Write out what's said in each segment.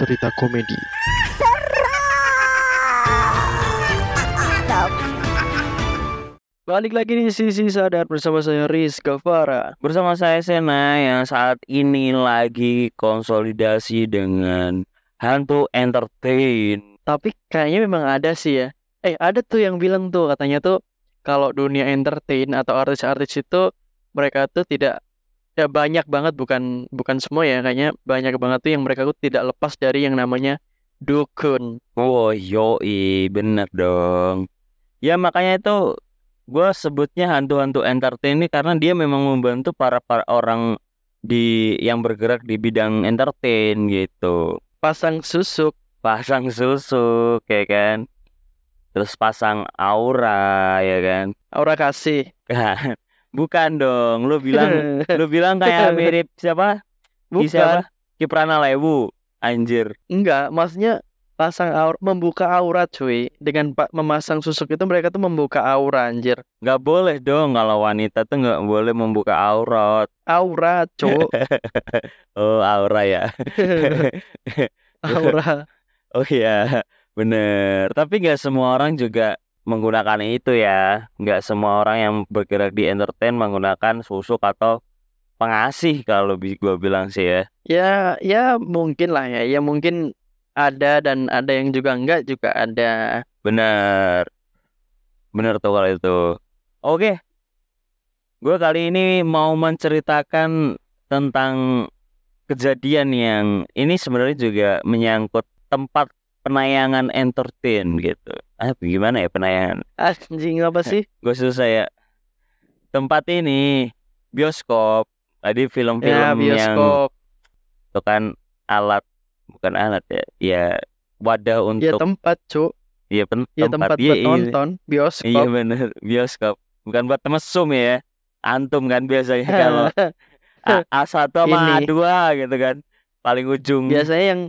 cerita komedi. Balik lagi di sisi sadar bersama saya Riz Gavara. Bersama saya Sena yang saat ini lagi konsolidasi dengan Hantu Entertain. Tapi kayaknya memang ada sih ya. Eh ada tuh yang bilang tuh katanya tuh kalau dunia entertain atau artis-artis itu mereka tuh tidak ya banyak banget bukan bukan semua ya kayaknya banyak banget tuh yang mereka tuh tidak lepas dari yang namanya dukun. Oh yoi bener dong. Ya makanya itu gue sebutnya hantu-hantu entertain ini karena dia memang membantu para para orang di yang bergerak di bidang entertain gitu. Pasang susuk, Pasang susu kayak kan. Terus pasang aura ya kan. aura kasih. Kan. Bukan dong, lu bilang lu bilang kayak mirip siapa? Bukan. siapa? Kiprana Lewu. Anjir. Enggak, maksudnya pasang aura, membuka aurat cuy. Dengan pa- memasang susuk itu mereka tuh membuka aura anjir. Nggak boleh dong kalau wanita tuh nggak boleh membuka aurat. Aurat, cowok. Oh, aura ya. aura. Oh iya, bener. Tapi nggak semua orang juga menggunakan itu ya. Nggak semua orang yang bergerak di entertain menggunakan susuk atau pengasih kalau gua bilang sih ya. Ya, ya mungkin lah ya. Ya mungkin ada dan ada yang juga enggak juga ada. Bener. Bener tuh kalau itu. Oke. Gue kali ini mau menceritakan tentang kejadian yang ini sebenarnya juga menyangkut tempat penayangan entertain gitu. Ah, gimana ya penayangan? Anjing apa sih? Gue susah ya. Tempat ini bioskop. Tadi Ya, film-film yang bioskop. itu kan alat bukan alat ya. Ya wadah Ya untuk tempat, Cuk. ya, pen- Ya tempat Iya, buat iya. nonton, Iya bioskop. bener bioskop bukan buat mesum ya antum kan biasanya kalau A- A1 sama Ini. A2 gitu kan paling ujung Biasanya yang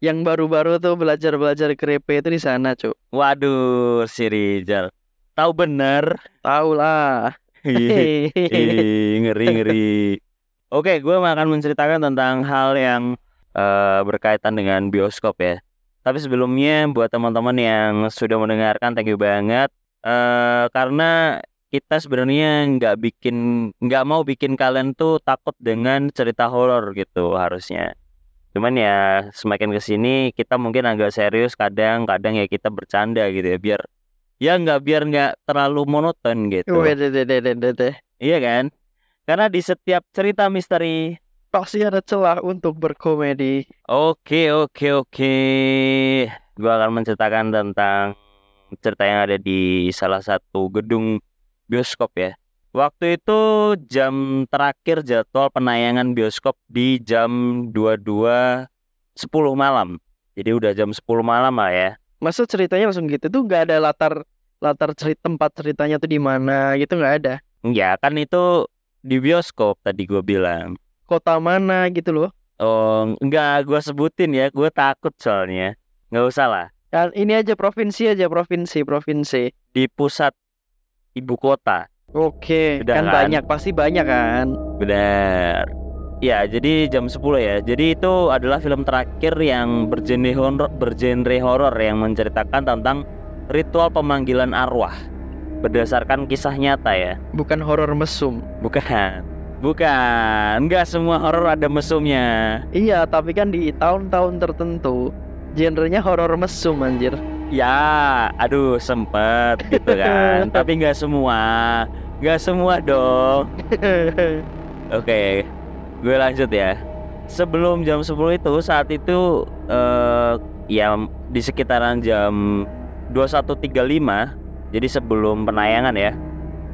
yang baru-baru tuh belajar-belajar krepe itu di sana, Cuk. waduh si Rizal. Tahu bener? Tahu lah. Ih, ngeri ngeri. Oke gue akan menceritakan tentang hal yang eh, berkaitan dengan bioskop ya. Tapi sebelumnya buat teman-teman yang sudah mendengarkan thank you banget. Eh karena kita sebenarnya nggak bikin nggak mau bikin kalian tuh takut dengan cerita horor gitu harusnya cuman ya semakin ke sini kita mungkin agak serius kadang kadang ya kita bercanda gitu ya biar ya nggak biar nggak terlalu monoton gitu. Iya kan? Karena di setiap cerita misteri Pasti ada celah untuk berkomedi. Oke oke oke Gua akan menceritakan tentang cerita yang ada di salah satu gedung bioskop ya Waktu itu jam terakhir jadwal penayangan bioskop di jam 22.10 malam Jadi udah jam 10 malam lah ya Masa ceritanya langsung gitu tuh nggak ada latar latar cerita tempat ceritanya tuh di mana gitu nggak ada. Ya kan itu di bioskop tadi gua bilang Kota mana gitu loh. Oh enggak gua sebutin ya Gue takut soalnya nggak usah lah Kan ini aja provinsi aja provinsi provinsi. di pusat ibu kota. Oke, Udah kan kan? banyak pasti banyak kan. Benar. Ya, jadi jam 10 ya. Jadi itu adalah film terakhir yang bergenre horor, bergenre horor yang menceritakan tentang ritual pemanggilan arwah berdasarkan kisah nyata ya. Bukan horor mesum. Bukan. Bukan. Enggak semua horor ada mesumnya. Iya, tapi kan di tahun-tahun tertentu genrenya horor mesum anjir. Ya, aduh sempet gitu kan. Tapi enggak semua. Enggak semua dong. Oke, gue lanjut ya. Sebelum jam 10 itu saat itu eh ya di sekitaran jam 21.35 jadi sebelum penayangan ya.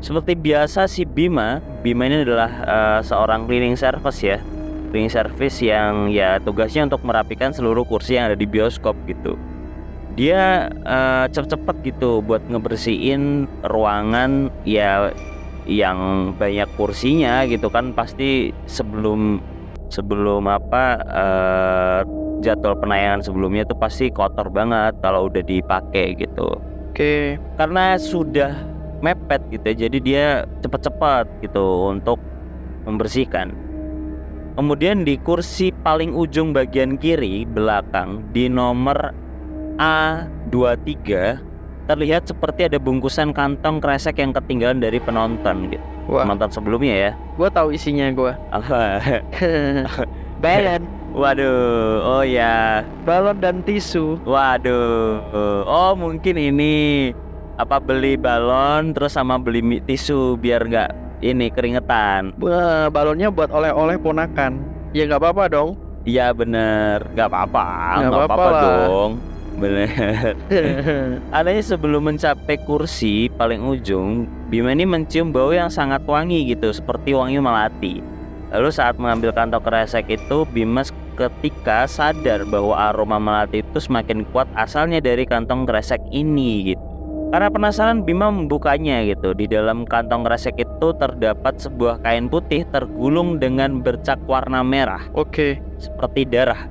Seperti biasa si Bima, Bima ini adalah eh, seorang cleaning service ya. Cleaning service yang ya tugasnya untuk merapikan seluruh kursi yang ada di bioskop gitu. Dia eh, cepet-cepet gitu buat ngebersihin ruangan ya yang banyak kursinya gitu kan. Pasti sebelum sebelum apa eh, jadwal penayangan sebelumnya tuh pasti kotor banget kalau udah dipakai gitu. Oke, karena sudah mepet gitu ya jadi dia cepet-cepet gitu untuk membersihkan. Kemudian di kursi paling ujung bagian kiri belakang di nomor A23 terlihat seperti ada bungkusan kantong kresek yang ketinggalan dari penonton gitu. Wah, Penonton sebelumnya ya. gua tahu isinya gua. Balon, Waduh, oh ya. balon dan tisu. Waduh. Oh, mungkin ini apa beli balon terus sama beli tisu biar nggak ini keringetan. Wah, balonnya buat oleh-oleh ponakan. Ya nggak apa-apa dong. Iya bener, nggak apa-apa, Nggak apa-apa dong. Bener. Adanya sebelum mencapai kursi paling ujung, Bima ini mencium bau yang sangat wangi gitu, seperti wangi melati. Lalu saat mengambil kantong kresek itu, Bima ketika sadar bahwa aroma melati itu semakin kuat asalnya dari kantong kresek ini gitu. Karena penasaran Bima membukanya gitu. Di dalam kantong kresek itu terdapat sebuah kain putih tergulung dengan bercak warna merah Oke. seperti darah.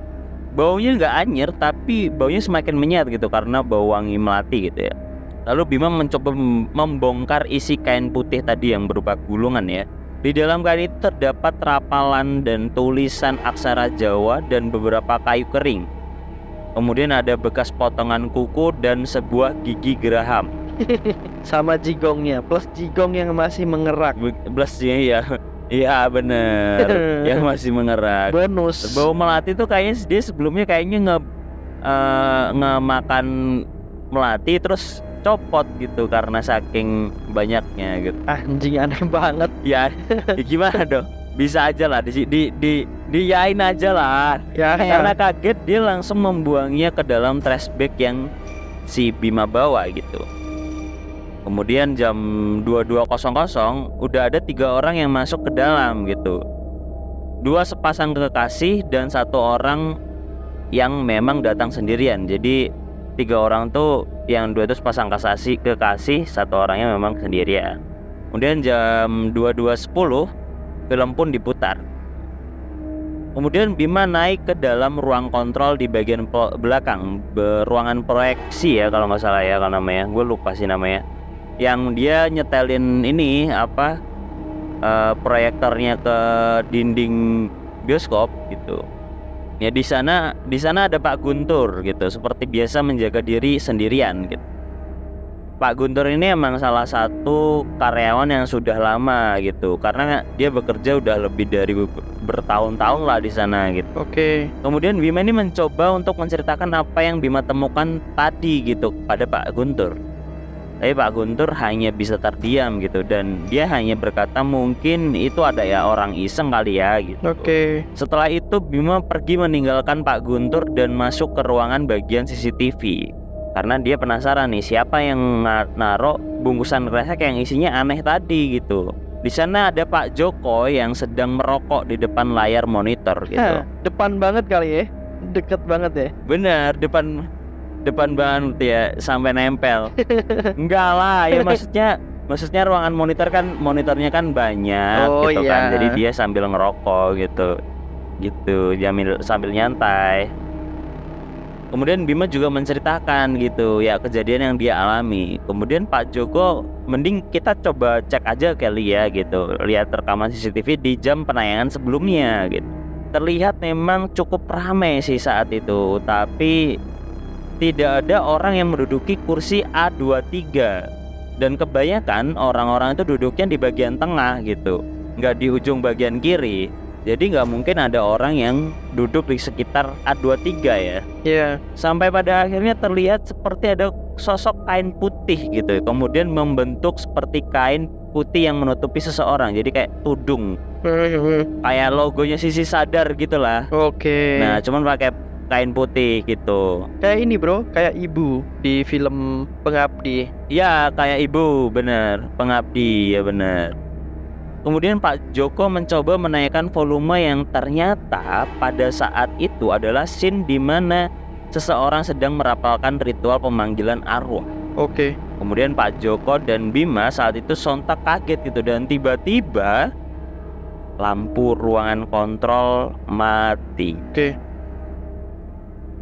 Baunya nggak anjir tapi baunya semakin menyat gitu karena bau wangi melati gitu ya. Lalu Bima mencoba mem- membongkar isi kain putih tadi yang berupa gulungan ya. Di dalam kain itu terdapat rapalan dan tulisan aksara Jawa dan beberapa kayu kering. Kemudian ada bekas potongan kuku dan sebuah gigi geraham. Sama jigongnya, plus jigong yang masih mengerak. Blasnya ya. Iya bener Yang masih mengerak Bonus. Bau melati tuh kayaknya dia sebelumnya kayaknya nge eh, ngemakan melati terus copot gitu karena saking banyaknya gitu. Anjing aneh banget. Ya, ya gimana dong? Bisa aja lah di di di diyain aja lah. Ya, Karena kaget dia langsung membuangnya ke dalam trash bag yang si Bima bawa gitu. Kemudian jam 22.00 udah ada tiga orang yang masuk ke dalam gitu. Dua sepasang kekasih dan satu orang yang memang datang sendirian. Jadi tiga orang tuh yang dua itu sepasang kekasih kekasih, satu orangnya memang sendirian. Kemudian jam 22.10 film pun diputar. Kemudian Bima naik ke dalam ruang kontrol di bagian belakang, be- ruangan proyeksi ya kalau nggak salah ya kalau namanya, gue lupa sih namanya. Yang dia nyetelin ini apa eh, proyektornya ke dinding bioskop gitu. Ya di sana di sana ada Pak Guntur gitu, seperti biasa menjaga diri sendirian gitu. Pak Guntur ini emang salah satu karyawan yang sudah lama gitu, karena dia bekerja udah lebih dari be- bertahun-tahun lah di sana gitu. Oke. Kemudian Bima ini mencoba untuk menceritakan apa yang Bima temukan tadi gitu pada Pak Guntur. Tapi Pak Guntur hanya bisa terdiam gitu dan dia hanya berkata mungkin itu ada ya orang iseng kali ya gitu. Oke. Setelah itu Bima pergi meninggalkan Pak Guntur dan masuk ke ruangan bagian CCTV karena dia penasaran nih siapa yang na- naruh bungkusan kresek yang isinya aneh tadi gitu. Di sana ada Pak Joko yang sedang merokok di depan layar monitor gitu. Hah, depan banget kali ya. Deket banget ya. Bener depan depan banget ya sampai nempel. Enggak lah ya maksudnya maksudnya ruangan monitor kan monitornya kan banyak Oh, gitu kan. iya. Jadi dia sambil ngerokok gitu. Gitu, sambil sambil nyantai. Kemudian Bima juga menceritakan gitu ya kejadian yang dia alami. Kemudian Pak Joko mending kita coba cek aja kali ya gitu. Lihat rekaman CCTV di jam penayangan sebelumnya gitu. Terlihat memang cukup ramai sih saat itu, tapi tidak ada orang yang menduduki kursi A23 dan kebanyakan orang-orang itu duduknya di bagian tengah gitu nggak di ujung bagian kiri. Jadi nggak mungkin ada orang yang duduk di sekitar A23 ya. Iya. sampai pada akhirnya terlihat seperti ada sosok kain putih gitu kemudian membentuk seperti kain putih yang menutupi seseorang. Jadi kayak tudung. Kayak logonya sisi sadar gitulah. Oke. nah cuman pakai kain putih gitu Kayak ini bro, kayak ibu di film Pengabdi. Ya kayak ibu bener Pengabdi ya bener Kemudian Pak Joko mencoba menaikkan volume yang ternyata pada saat itu adalah scene di mana seseorang sedang merapalkan ritual pemanggilan arwah. Oke. Kemudian Pak Joko dan Bima saat itu sontak kaget gitu dan tiba-tiba lampu ruangan kontrol mati. Oke.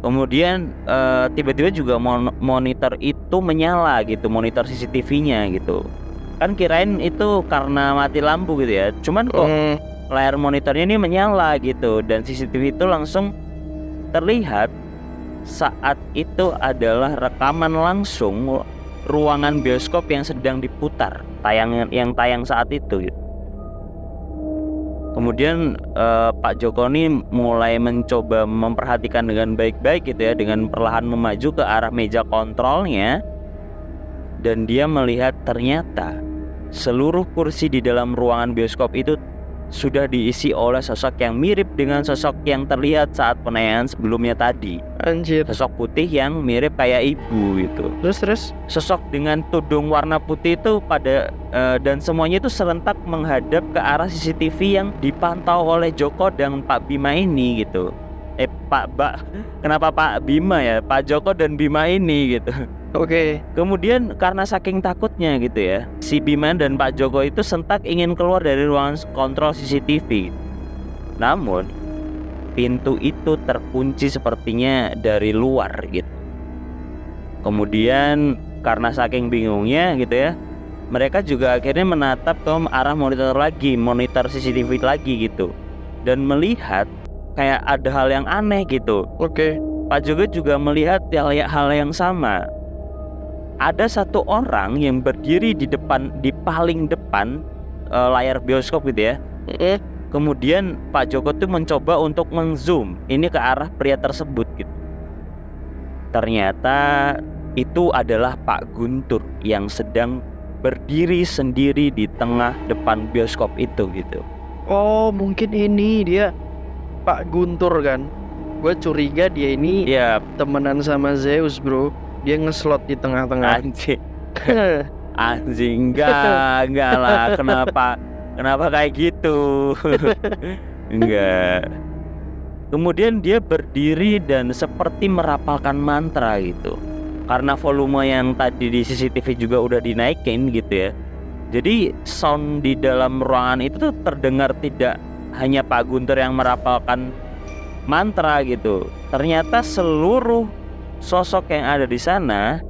Kemudian eh, tiba-tiba juga mon- monitor itu menyala gitu, monitor CCTV-nya gitu. Kan kirain itu karena mati lampu gitu ya. Cuman kok Hmm, layar monitornya ini menyala gitu dan CCTV itu langsung terlihat saat itu adalah rekaman langsung ruangan bioskop yang sedang diputar tayangan yang tayang saat itu gitu. Kemudian eh, Pak Joko ini mulai mencoba memperhatikan dengan baik-baik gitu ya dengan perlahan memaju ke arah meja kontrolnya. Dan dia melihat ternyata seluruh kursi di dalam ruangan bioskop itu sudah diisi oleh sosok yang mirip dengan sosok yang terlihat saat penayangan sebelumnya tadi. Anjir. Sosok putih yang mirip kayak ibu gitu. Terus terus. Sosok dengan tudung warna putih itu pada eh, dan semuanya itu serentak menghadap ke arah CCTV yang dipantau oleh Joko dan Pak Bima ini gitu. Eh Pak Ba, kenapa Pak Bima ya? Pak Joko dan Bima ini gitu. Oke. Kemudian karena saking takutnya gitu ya, si Bima dan Pak Joko itu sentak ingin keluar dari ruangan kontrol CCTV. Namun pintu itu terkunci sepertinya dari luar gitu. Kemudian karena saking bingungnya gitu ya, mereka juga akhirnya menatap ke arah monitor lagi, monitor CCTV lagi gitu. Dan melihat kayak ada hal yang aneh gitu. Oke. Pak Joko juga melihat hal yang sama ada satu orang yang berdiri di depan di paling depan uh, layar bioskop gitu ya. Eh, Kemudian Pak Joko tuh mencoba untuk mengzoom ini ke arah pria tersebut gitu. Ternyata itu adalah Pak Guntur yang sedang berdiri sendiri di tengah depan bioskop itu gitu. Oh, mungkin ini dia Pak Guntur kan. Gue curiga dia ini Ya temenan sama Zeus, Bro. Dia ngeslot di tengah-tengah. anjing. Anjing enggak enggak lah. Kenapa kenapa kayak gitu? Enggak. Kemudian dia berdiri dan seperti merapalkan mantra gitu. Karena volume yang tadi di CCTV juga udah dinaikin gitu ya. Jadi sound di dalam ruangan itu tuh terdengar tidak hanya Pak Guntur yang merapalkan mantra gitu. Ternyata seluruh sosok yang ada di sana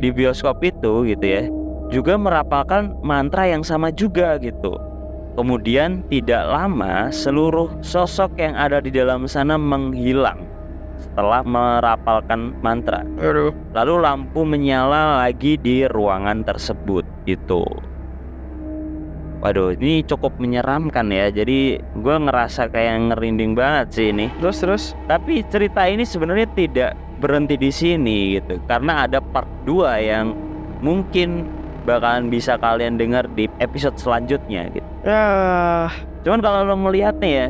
di bioskop itu gitu ya juga merapalkan mantra yang sama juga gitu. Kemudian tidak lama seluruh sosok yang ada di dalam sana menghilang setelah merapalkan mantra. Aduh. Lalu lampu menyala lagi di ruangan tersebut gitu. Waduh, ini cukup menyeramkan ya. Jadi gue ngerasa kayak ngerinding banget sih ini. Terus terus. Tapi cerita ini sebenarnya tidak berhenti di sini gitu karena ada part 2 yang mungkin bakalan bisa kalian dengar di episode selanjutnya gitu. Ya, Cuman kalau lo ngelihatnya ya,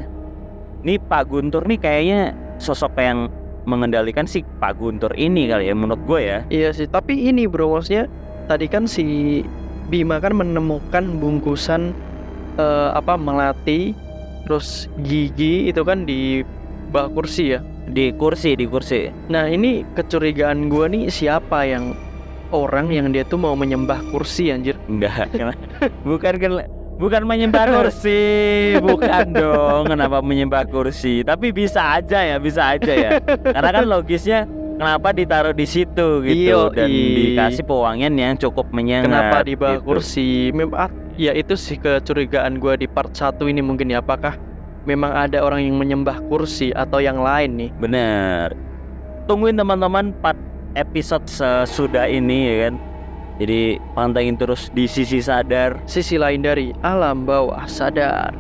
nih Pak Guntur nih kayaknya sosok yang mengendalikan si Pak Guntur ini kali ya menurut gue ya. iya sih. Tapi ini, Bro, maksudnya tadi kan si Bima kan menemukan bungkusan eh, apa melati terus gigi itu kan di bak kursi ya. Di kursi, di kursi. Nah, ini kecurigaan gua nih siapa yang orang yang dia tuh mau menyembah kursi anjir. Enggak, bukan ken- bukan menyembah kursi, bukan dong. Kenapa menyembah kursi? Tapi bisa aja ya, bisa aja ya. Karena kan logisnya kenapa ditaruh di situ gitu Iyo, dan i. dikasih pewangian yang cukup menyengat. Kenapa di bak gitu. kursi? Ah, ya itu sih kecurigaan gua di part 1 ini mungkin ya apakah memang ada orang yang menyembah kursi atau yang lain nih? Bener. Tungguin teman-teman part episode sesudah ini ya kan. Jadi pantengin terus di sisi sadar. Sisi lain dari alam bawah sadar.